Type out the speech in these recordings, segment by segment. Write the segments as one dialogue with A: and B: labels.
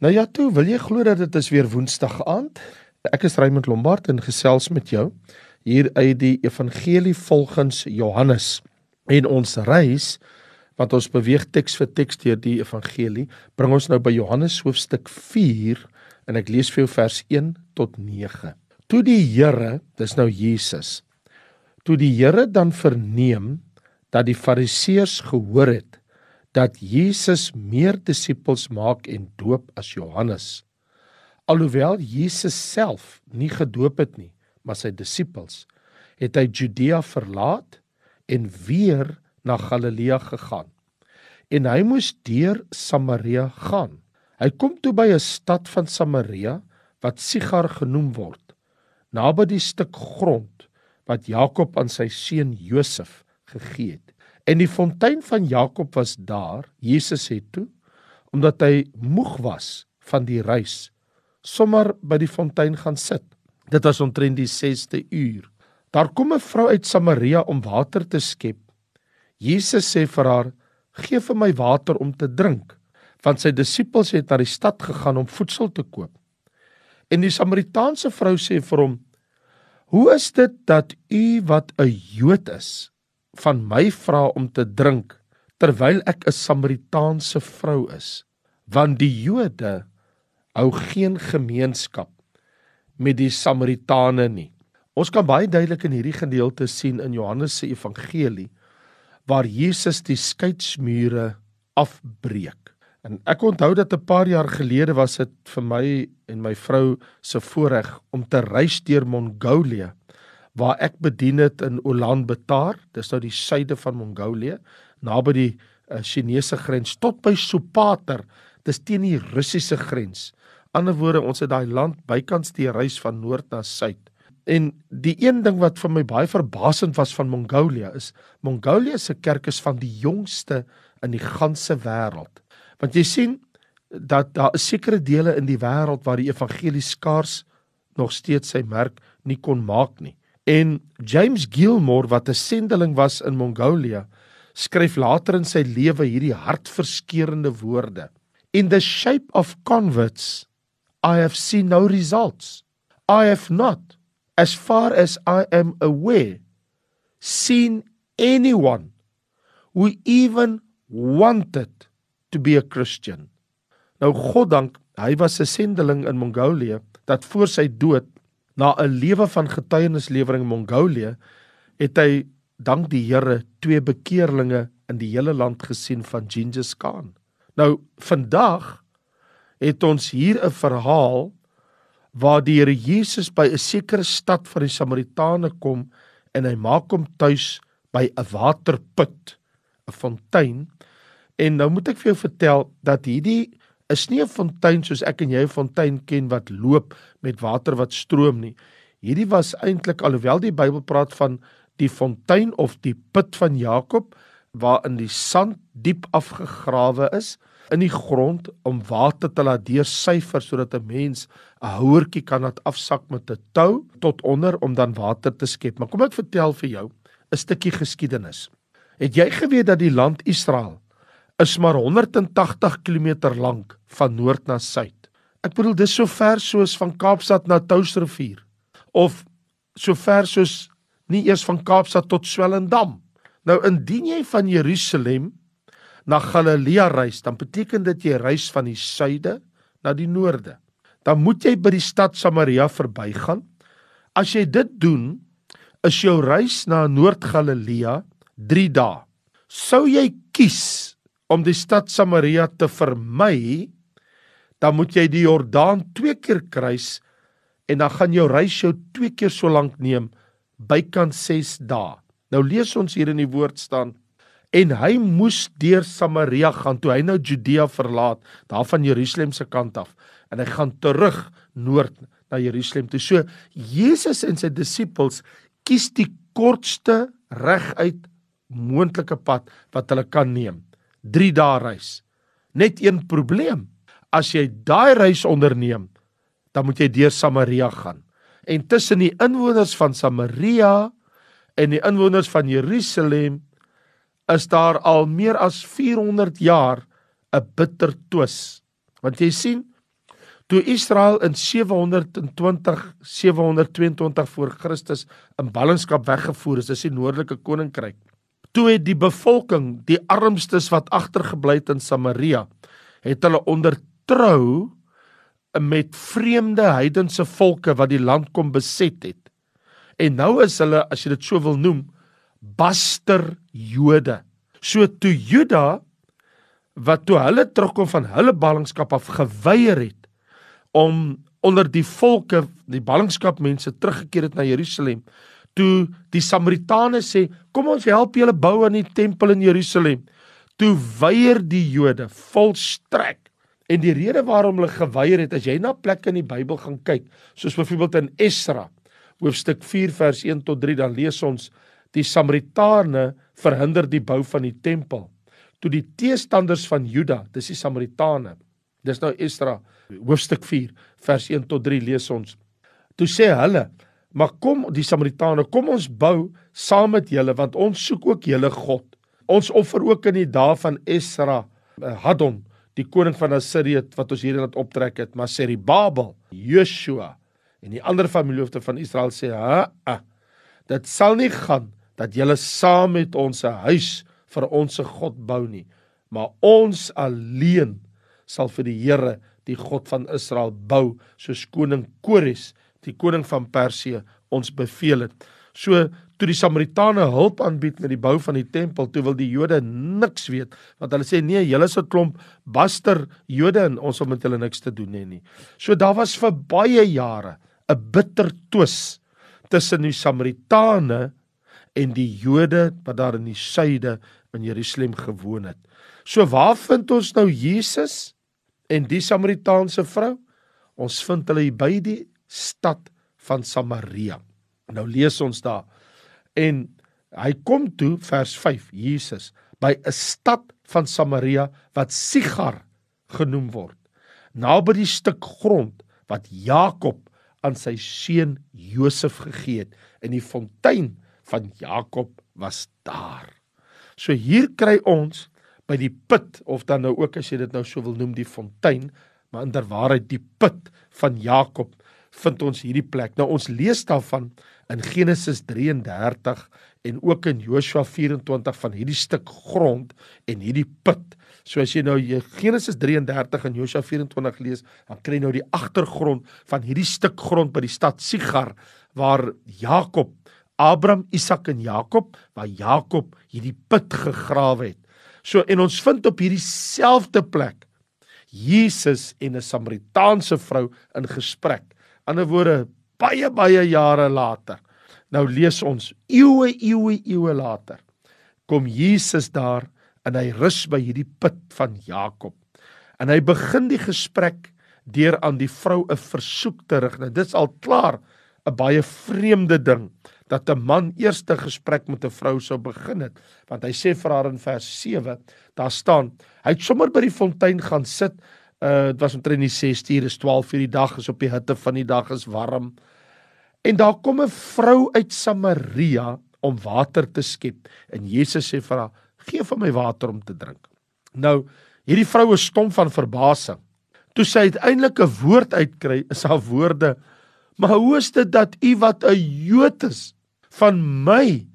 A: Nou ja, toe, wil jy glo dat dit is weer Woensdag aand? Ek is Raymond Lombard en gesels met jou hier uit die Evangelie volgens Johannes. En ons reis wat ons beweeg teks vir teks deur die Evangelie, bring ons nou by Johannes hoofstuk 4 en ek lees vir jou vers 1 tot 9. Toe die Here, dis nou Jesus. Toe die Here dan verneem dat die Fariseërs gehoor het dat Jesus meer disippels maak en doop as Johannes. Alhoewel Jesus self nie gedoop het nie, maar sy disippels, het hy Judea verlaat en weer na Galilea gegaan. En hy moes deur Samaria gaan. Hy kom toe by 'n stad van Samaria wat Sigar genoem word, naby die stuk grond wat Jakob aan sy seun Josef gegee het. En die fontein van Jakob was daar. Jesus het toe omdat hy moeg was van die reis, sommer by die fontein gaan sit. Dit was omtrent die 6ste uur. Daar kom 'n vrou uit Samaria om water te skep. Jesus sê vir haar: "Gee vir my water om te drink." Want sy disippels het na die stad gegaan om voedsel te koop. En die Samaritaanse vrou sê vir hom: "Hoe is dit dat u wat 'n Jood is, van my vra om te drink terwyl ek 'n Samaritaanse vrou is want die Jode hou geen gemeenskap met die Samaritane nie. Ons kan baie duidelik in hierdie gedeelte sien in Johannes se evangelie waar Jesus die skeidsmure afbreek. En ek onthou dat 'n paar jaar gelede was dit vir my en my vrou se voorreg om te reis deur Mongolië waar ek bedien het in Ulaanbaatar, dis nou die suide van Mongolië, naby die uh, Chinese grens tot by Sopater, dis teen die Russiese grens. Ander woorde, ons het daai land bykans die reis van noord na suid. En die een ding wat vir my baie verbasend was van Mongolië is Mongolië se kerk is van die jongste in die ganse wêreld. Want jy sien dat daar 'n sekere dele in die wêreld waar die evangelie skaars nog steeds sy merk nie kon maak nie. En James Gilmore wat 'n sendeling was in Mongolië, skryf later in sy lewe hierdie hartverskeurende woorde: In the shape of converts, I have seen no results. I have not, as far as I am aware, seen anyone who even wanted to be a Christian. Nou God dank, hy was 'n sendeling in Mongolië dat voor sy dood Na 'n lewe van getuienislewering in Mongolië het hy dank die Here twee bekeerlinge in die hele land gesien van Genghis Khan. Nou vandag het ons hier 'n verhaal waar die Here Jesus by 'n sekere stad van die Samaritane kom en hy maak hom tuis by 'n waterput, 'n fontein. En nou moet ek vir jou vertel dat hierdie is nie 'n fontein soos ek en jy 'n fontein ken wat loop met water wat stroom nie. Hierdie was eintlik alhoewel die Bybel praat van die fontein of die put van Jakob waarin die sand diep afgegrawe is in die grond om water te laat deursyfer sodat 'n mens 'n houertjie kan laat afsak met 'n tou tot onder om dan water te skep. Maar kom ek vertel vir jou 'n stukkie geskiedenis. Het jy geweet dat die land Israel is maar 180 km lank van noord na suid. Ek bedoel dis so ver soos van Kaapstad na Touwsrivier of so ver soos nie eers van Kaapstad tot Swellendam. Nou indien jy van Jerusalem na Galilea reis, dan beteken dit jy reis van die suide na die noorde. Dan moet jy by die stad Samaria verbygaan. As jy dit doen, is jou reis na Noord-Galilea 3 dae. Sou jy kies om die stad Samaria te vermy, dan moet jy die Jordaan twee keer kruis en dan gaan jou reis jou twee keer so lank neem, bykans 6 dae. Nou lees ons hier in die woord staan en hy moes deur Samaria gaan toe hy nou Judea verlaat, daar van Jerusalem se kant af en hy gaan terug noord na Jerusalem toe. So Jesus en sy disippels kies die kortste reguit moontlike pad wat hulle kan neem. 3 dae reis. Net een probleem. As jy daai reis onderneem, dan moet jy deur Samaria gaan. En tussen die inwoners van Samaria en die inwoners van Jerusalem is daar al meer as 400 jaar 'n bitter twis. Want jy sien, Toe Israel in 720 722 voor Christus in ballingskap weggevoer is, dis die noordelike koninkryk. Toe het die bevolking, die armstes wat agtergebly het in Samaria, het hulle ondertrou met vreemde heidense volke wat die land kom beset het. En nou is hulle, as jy dit so wil noem, baster Jode. So toe Juda wat toe hulle terugkom van hulle ballingskap af geweier het om onder die volke, die ballingskap mense teruggekeer het na Jerusalem, toe die Samaritane sê, "Kom ons help julle bou aan die tempel in Jerusalem." Toe weier die Jode volstrek. En die rede waarom hulle geweier het, as jy na plekke in die Bybel gaan kyk, soos byvoorbeeld in Esra, hoofstuk 4 vers 1 tot 3, dan lees ons die Samaritane verhinder die bou van die tempel. Toe die teestanders van Juda, dis die Samaritane. Dis nou Esra hoofstuk 4 vers 1 tot 3 lees ons. Toe sê hulle: "Maar kom die Samaritane, kom ons bou saam met julle want ons soek ook julle God. Ons offer ook in die dae van Esra, eh, Hadon, die koning van Assirië wat ons hierdie laat optrek het, maar sê Babel, Joshua en die ander familiehoofde van Israel sê: "Ha, ah, dit sal nie gaan dat julle saam met ons 'n huis vir ons se God bou nie, maar ons alleen sal vir die Here die God van Israel bou soos koning Kores die koning van Persië ons beveel het. So toe die Samaritane hulp aanbied met die bou van die tempel, toe wil die Jode niks weet want hulle sê nee, julle is 'n klomp baster Jode en ons wil met hulle niks te doen hê nie. So daar was vir baie jare 'n bitter twis tussen die Samaritane en die Jode wat daar in die suide in Jerusalem gewoon het. So waar vind ons nou Jesus? en die Samaritaanse vrou. Ons vind hulle by die stad van Samaria. Nou lees ons daar. En hy kom toe vers 5 Jesus by 'n stad van Samaria wat Sigar genoem word. Naby die stuk grond wat Jakob aan sy seun Josef gegee het in die fontein van Jakob was daar. So hier kry ons by die put of dan nou ook as jy dit nou so wil noem die fontein, maar inderwaarheid die put van Jakob vind ons hierdie plek. Nou ons lees daarvan in Genesis 33 en ook in Joshua 24 van hierdie stuk grond en hierdie put. So as jy nou Genesis 33 en Joshua 24 lees, dan kry jy nou die agtergrond van hierdie stuk grond by die stad Sigar waar Jakob Abraham, Isak en Jakob waar Jakob hierdie put gegrawe het. So en ons vind op hierdie selfde plek Jesus en 'n Samaritaanse vrou in gesprek. Ander woorde, baie baie jare later. Nou lees ons eeue eeue eeue later. Kom Jesus daar en hy rus by hierdie put van Jakob. En hy begin die gesprek deur aan die vrou 'n versoek te rig. Nou dit's al klaar 'n baie vreemde ding dat 'n man eerste gesprek met 'n vrou sou begin het want hy sê vir haar in vers 7 daar staan hy het sommer by die fontein gaan sit dit was omtrent die 6 uur is 12 uur die dag is op die hitte van die dag is warm. En daar kom 'n vrou uit Samaria om water te skep. En Jesus sê vir haar gee vir my water om te drink. Nou hierdie vrou is stom van verbasing. Toe sy uiteindelik 'n woord uitkry is haar woorde maar hoe is dit dat u wat 'n Jood is van my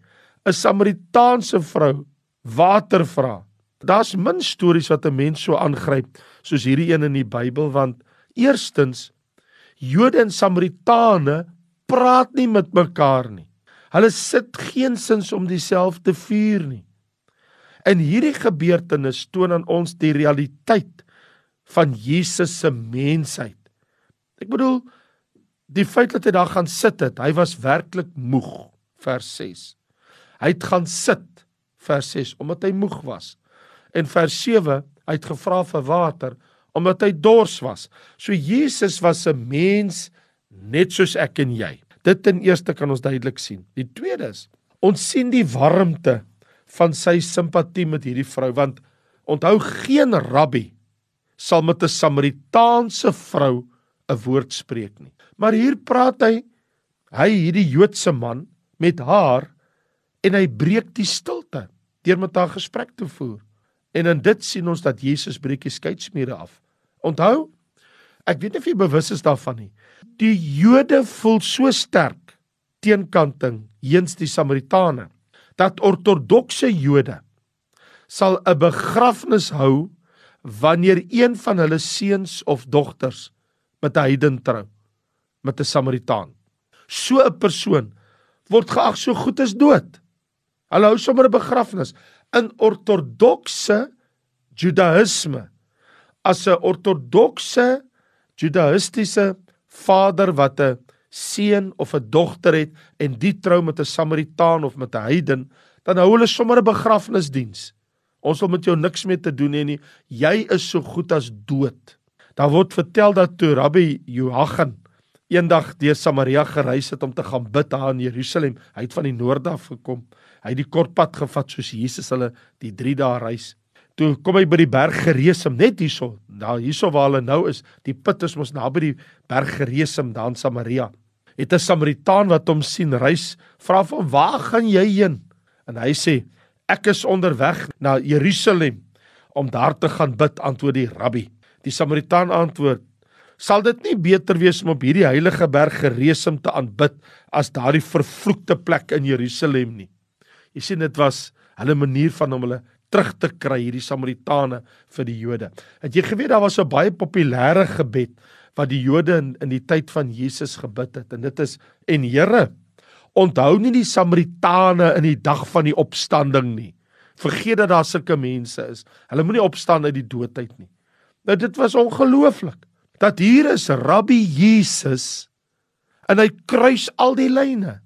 A: 'n Samaritaanse vrou water vra. Daar's min stories wat 'n mens so aangryp soos hierdie een in die Bybel want eerstens Jode en Samaritane praat nie met mekaar nie. Hulle sit geensins om dieselfde vuur nie. In hierdie gebeurtenis toon aan ons die realiteit van Jesus se mensheid. Ek bedoel die feit dat hy daar gaan sit het, hy was werklik moeg vers 6. Hy het gaan sit vers 6 omdat hy moeg was. En vers 7, hy het gevra vir water omdat hy dors was. So Jesus was 'n mens net soos ek en jy. Dit ten eerste kan ons duidelik sien. Die tweede is ons sien die warmte van sy simpatie met hierdie vrou want onthou geen rabbi sal met 'n Samaritaanse vrou 'n woord spreek nie. Maar hier praat hy hy hierdie Joodse man met haar en hy breek die stilte deur met haar gesprek te voer. En in dit sien ons dat Jesus breek die skeidsmure af. Onthou, Ek weet nie of jy bewus is daarvan nie. Die Jode voel so sterk teenkanting heens die Samaritane dat ortodokse Jode sal 'n begrafnis hou wanneer een van hulle seuns of dogters met 'n heiden trou met 'n Samaritaan. So 'n persoon word geag so goed as dood. Hulle hou sommer 'n begrafnis in ortodokse Judaïsme as 'n ortodokse Judaïstiese vader wat 'n seun of 'n dogter het en die trou met 'n Samaritaan of met 'n heiden, dan hou hulle sommer 'n begrafnisdiens. Ons wil met jou niks meer te doen hê nie. Jy is so goed as dood. Daar word vertel dat toe Rabbi Joachim eendag deur Samaria gereis het om te gaan bid daar in Jerusalem. Hy het van die noorde af gekom. Hy het die kort pad gevat soos Jesus hulle die 3 dae reis. Toe kom hy by die berg Geresem net hierso. Daar hierso waar hulle nou is, die put is mos naby die berg Geresem daar in Samaria. Het 'n Samaritaan wat hom sien reis, vra hom: "Waar gaan jy heen?" En hy sê: Ek is onderweg na Jerusalem om daar te gaan bid, antwoord die rabbi. Die Samaritaan antwoord: Sal dit nie beter wees om op hierdie heilige berg Geresem te aanbid as daardie vervloekte plek in Jerusalem nie? Jy sien dit was hulle manier van om hulle terug te kry hierdie Samaritane vir die Jode. Het jy geweet daar was 'n baie populêre gebed wat die Jode in, in die tyd van Jesus gebid het en dit is en Here Onthou nie die Samaritane in die dag van die opstanding nie. Vergeet dat daar sulke mense is. Hulle moenie opstaan uit die doodheid nie. Nou dit was ongelooflik dat hier is Rabbi Jesus en hy kruis al die lyne.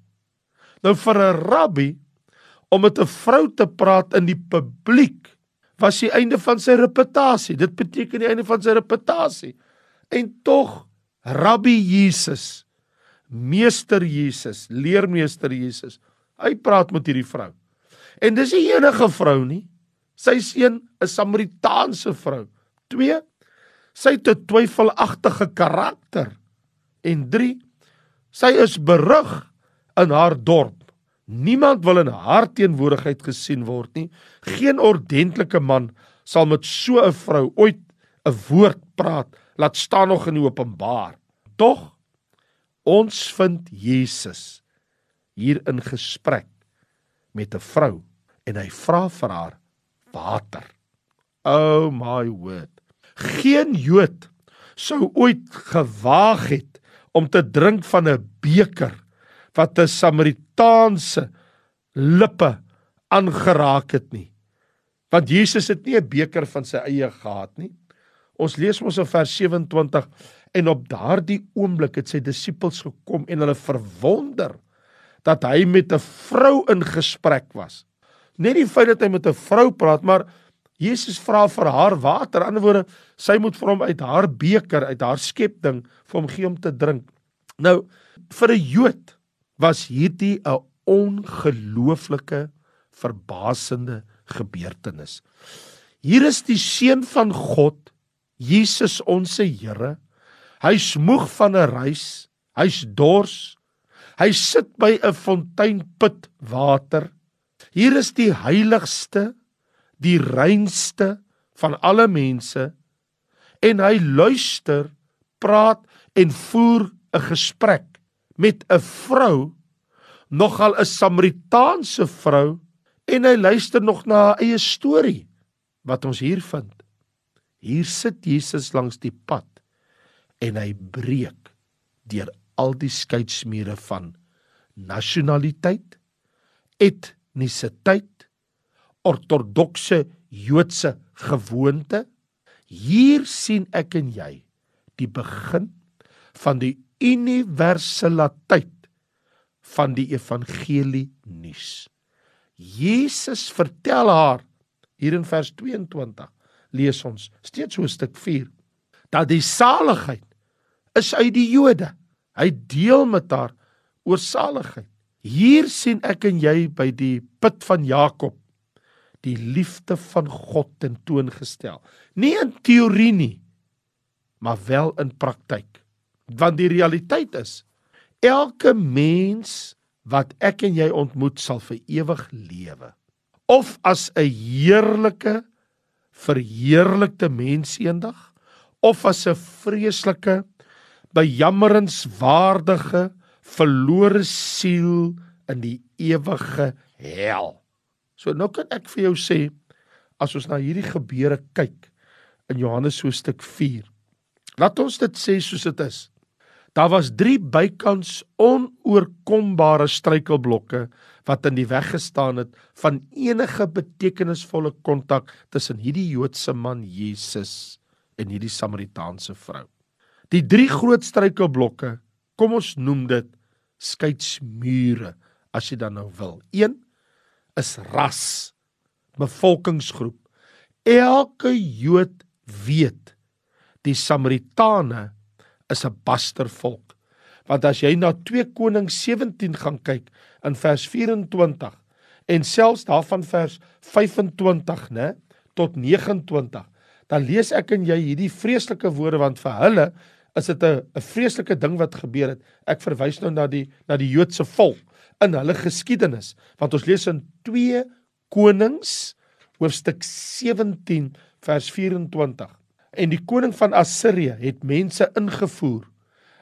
A: Nou vir 'n rabbi om met 'n vrou te praat in die publiek was die einde van sy reputasie. Dit beteken die einde van sy reputasie. En tog Rabbi Jesus Meester Jesus, leermeester Jesus. Hy praat met hierdie vrou. En dis nie enige vrou nie. Sy seun 'n Samaritaanse vrou. 2. Sy het 'n twyfelagtige karakter. En 3. Sy is berug in haar dorp. Niemand wil in haar teenwoordigheid gesien word nie. Geen ordentlike man sal met so 'n vrou ooit 'n woord praat, laat staan nog in openbaar. Tog Ons vind Jesus hier in gesprek met 'n vrou en hy vra vir haar water. Oh my word. Geen Jood sou ooit gewaag het om te drink van 'n beker wat 'n Samaritaanse lippe aangeraak het nie. Want Jesus het nie 'n beker van sy eie gehad nie. Ons lees mos in vers 27 En op daardie oomblik het sy disippels gekom en hulle verwonder dat hy met 'n vrou in gesprek was. Net die feit dat hy met 'n vrou praat, maar Jesus vra vir haar water. In ander woorde, sy moet vir hom uit haar beker, uit haar skepding vir hom gee om te drink. Nou, vir 'n Jood was hierdie 'n ongelooflike verbasende gebeurtenis. Hier is die seun van God, Jesus ons Here, Hy's moeg van 'n reis. Hy's dors. Hy sit by 'n fonteinput water. Hier is die heiligste, die reinste van alle mense en hy luister, praat en voer 'n gesprek met 'n vrou, nogal 'n Samaritaanse vrou en hy luister nog na haar eie storie wat ons hier vind. Hier sit Jesus langs die pad en hy breek deur al die skeidsmure van nasionaliteit, etnisiteit, ortodokse Joodse gewoonte. Hier sien ek en jy die begin van die universaliteit van die evangelie nuus. Jesus vertel haar hier in vers 22 lees ons steeds so 'n stuk 4 dat die saligheid is uit die Jode. Hy deel met haar oor saligheid. Hier sien ek en jy by die put van Jakob die liefde van God tentoongestel. Nie in teorie nie, maar wel in praktyk. Want die realiteit is elke mens wat ek en jy ontmoet sal vir ewig lewe. Of as 'n heerlike verheerlikte mens eendag of as 'n vreeslike bejammeringswaardige verlore siel in die ewige hel. So nou kan ek vir jou sê as ons na hierdie gebeure kyk in Johannes hoofstuk 4. Laat ons dit sê soos dit is. Daar was 3 bykans onoorkombare struikelblokke wat in die weg gestaan het van enige betekenisvolle kontak tussen hierdie Joodse man Jesus en hierdie Samaritaanse vrou. Die drie groot struikelblokke, kom ons noem dit skeidsmure as jy dan nou wil. 1 is ras, bevolkingsgroep. Elke Jood weet die Samaritane is 'n bastervolk. Want as jy na 2 Konings 17 gaan kyk in vers 24 en selfs daarvan vers 25, né, tot 29, dan lees ek en jy hierdie vreeslike woorde want vir hulle is dit 'n 'n vreeslike ding wat gebeur het. Ek verwys nou na die na die Joodse volk in hulle geskiedenis. Want ons lees in 2 Konings hoofstuk 17 vers 24. En die koning van Assirië het mense ingevoer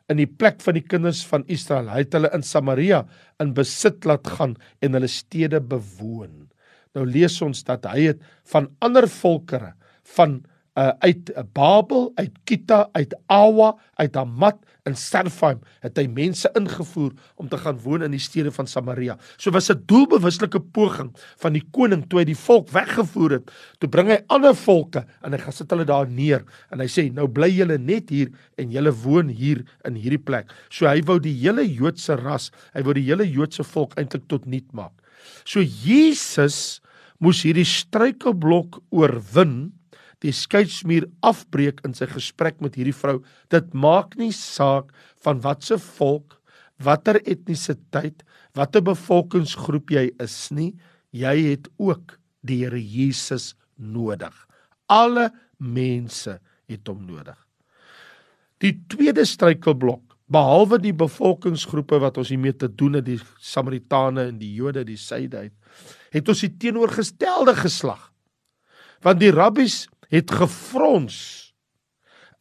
A: in die plek van die kinders van Israel. Hy het hulle in Samaria in besit laat gaan en hulle stede bewoon. Nou lees ons dat hy het van ander volkere van uh, uit Babel, uit Kita, uit Awa, uit Hamat in Sarfaim het hy mense ingevoer om te gaan woon in die stede van Samaria. So was 'n doelbewuslike poging van die koning toe hy die volk weggevoer het, toe bring hy ander volke en hy gaan sit hulle daar neer en hy sê nou bly julle net hier en julle woon hier in hierdie plek. So hy wou die hele Joodse ras, hy wou die hele Joodse volk eintlik tot niet maak. So Jesus moes hierdie struikelblok oorwin die skeidsmuur afbreek in sy gesprek met hierdie vrou. Dit maak nie saak van watse volk, watter etnisiteit, watter bevolkingsgroep jy is nie, jy het ook die Here Jesus nodig. Alle mense het hom nodig. Die tweede struikelblok, behalwe die bevolkingsgroepe wat ons hiermee te doen het, die Samaritane en die Jode, die suide uit, het ons die teenoorgestelde geslag. Want die rabbies het gefrons.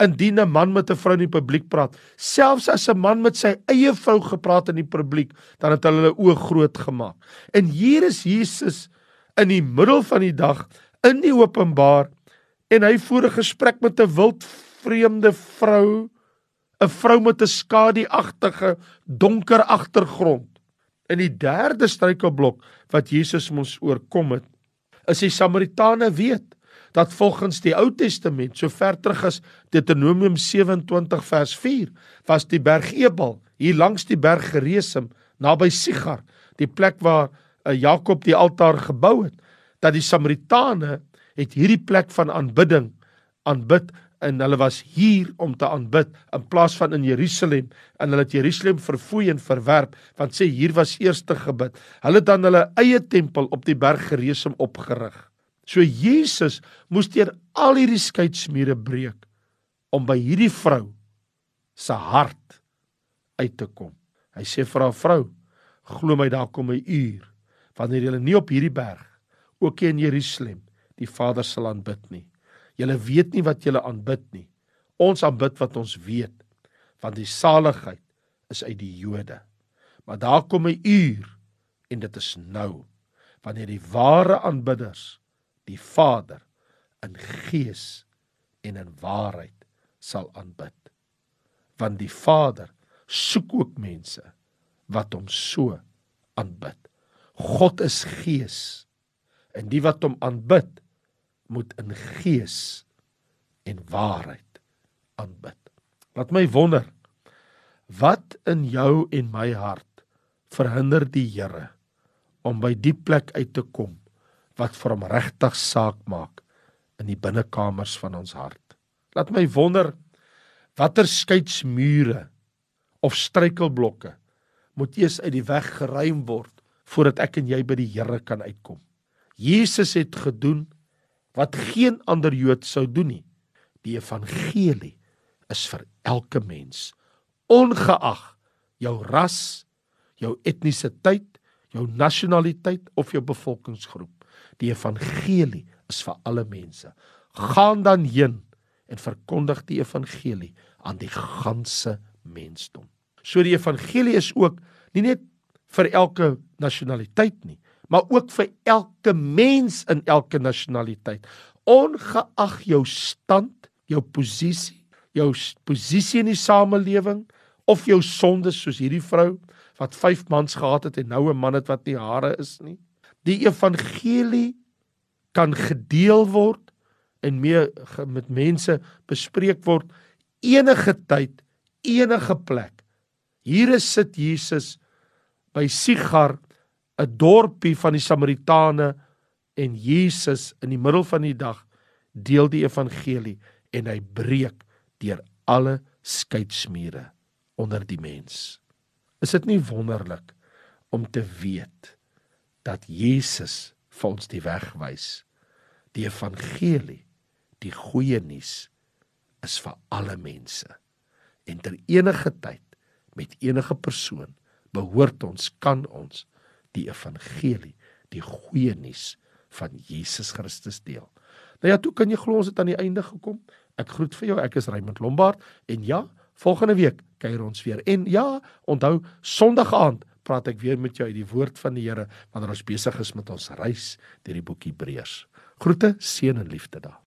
A: Indien 'n man met 'n vrou in die publiek praat selfs as 'n man met sy eie vrou gepraat in die publiek dan het hulle oë groot gemaak. En hier is Jesus in die middel van die dag in die openbaar en hy voer 'n gesprek met 'n wild vreemde vrou 'n vrou met 'n skaduagtige donker agtergrond in die derde struikelblok wat Jesus ons oorkom het is die Samaritane weet dat volgens die Ou Testament so ver terug as Deuteronomium 27 vers 4 was die berg Ebal hier langs die berg Gerizim naby Sigar die plek waar uh, Jakob die altaar gebou het dat die Samaritane het hierdie plek van aanbidding aanbid en hulle was hier om te aanbid in plaas van in Jerusalem en hulle het Jerusalem verfoei en verwerp want sê hier was eerste gebid. Hulle het dan hulle eie tempel op die berg Gerizim opgerig So Jesus moes deur al hierdie skeidsmure breek om by hierdie vrou se hart uit te kom. Hy sê vir haar vrou: "Glo my, daar kom 'n uur wanneer jy nie op hierdie berg, ook in Jerusalem, die Vader sal aanbid nie. Jy weet nie wat jy aanbid nie. Ons aanbid wat ons weet, want die saligheid is uit die Jode. Maar daar kom 'n uur en dit is nou wanneer die ware aanbidders die Vader in gees en in waarheid sal aanbid. Want die Vader soek ook mense wat hom so aanbid. God is gees en die wat hom aanbid moet in gees en waarheid aanbid. Laat my wonder wat in jou en my hart verhinder die Here om by die plek uit te kom wat vir hom regtig saak maak in die binnekamers van ons hart. Laat my wonder watter skeidsmure of struikelblokke moet eers uit die weg geruim word voordat ek en jy by die Here kan uitkom. Jesus het gedoen wat geen ander Jood sou doen nie. Die evangelie is vir elke mens, ongeag jou ras, jou etnisiteit, jou nasionaliteit of jou bevolkingsgroep. Die evangelie is vir alle mense. Gaan dan heen en verkondig die evangelie aan die ganse mensdom. So die evangelie is ook nie net vir elke nasionaliteit nie, maar ook vir elke mens in elke nasionaliteit, ongeag jou stand, jou posisie, jou posisie in die samelewing of jou sondes soos hierdie vrou wat 5 mans gehad het en nou 'n man het wat nie hare is nie. Die evangelie kan gedeel word en mee met mense bespreek word enige tyd, enige plek. Hier is sit Jesus by Sigar, 'n dorpie van die Samaritane en Jesus in die middel van die dag deel die evangelie en hy breek deur alle skeidsmure onder die mens. Is dit nie wonderlik om te weet dat Jesus vir ons die weg wys? Die evangelie, die goeie nuus is vir alle mense. En ter enige tyd met enige persoon behoort ons kan ons die evangelie, die goeie nuus van Jesus Christus deel. Nou ja, toe kan jy glo ons het aan die einde gekom. Ek groet vir jou. Ek is Raymond Lombard en ja, volgende week kuier ons weer. En ja, onthou Sondag aand praat ek weer met jou uit die woord van die Here wanneer ons besig is met ons reis deur die boek Hebreërs. Groete, seën en liefde daar.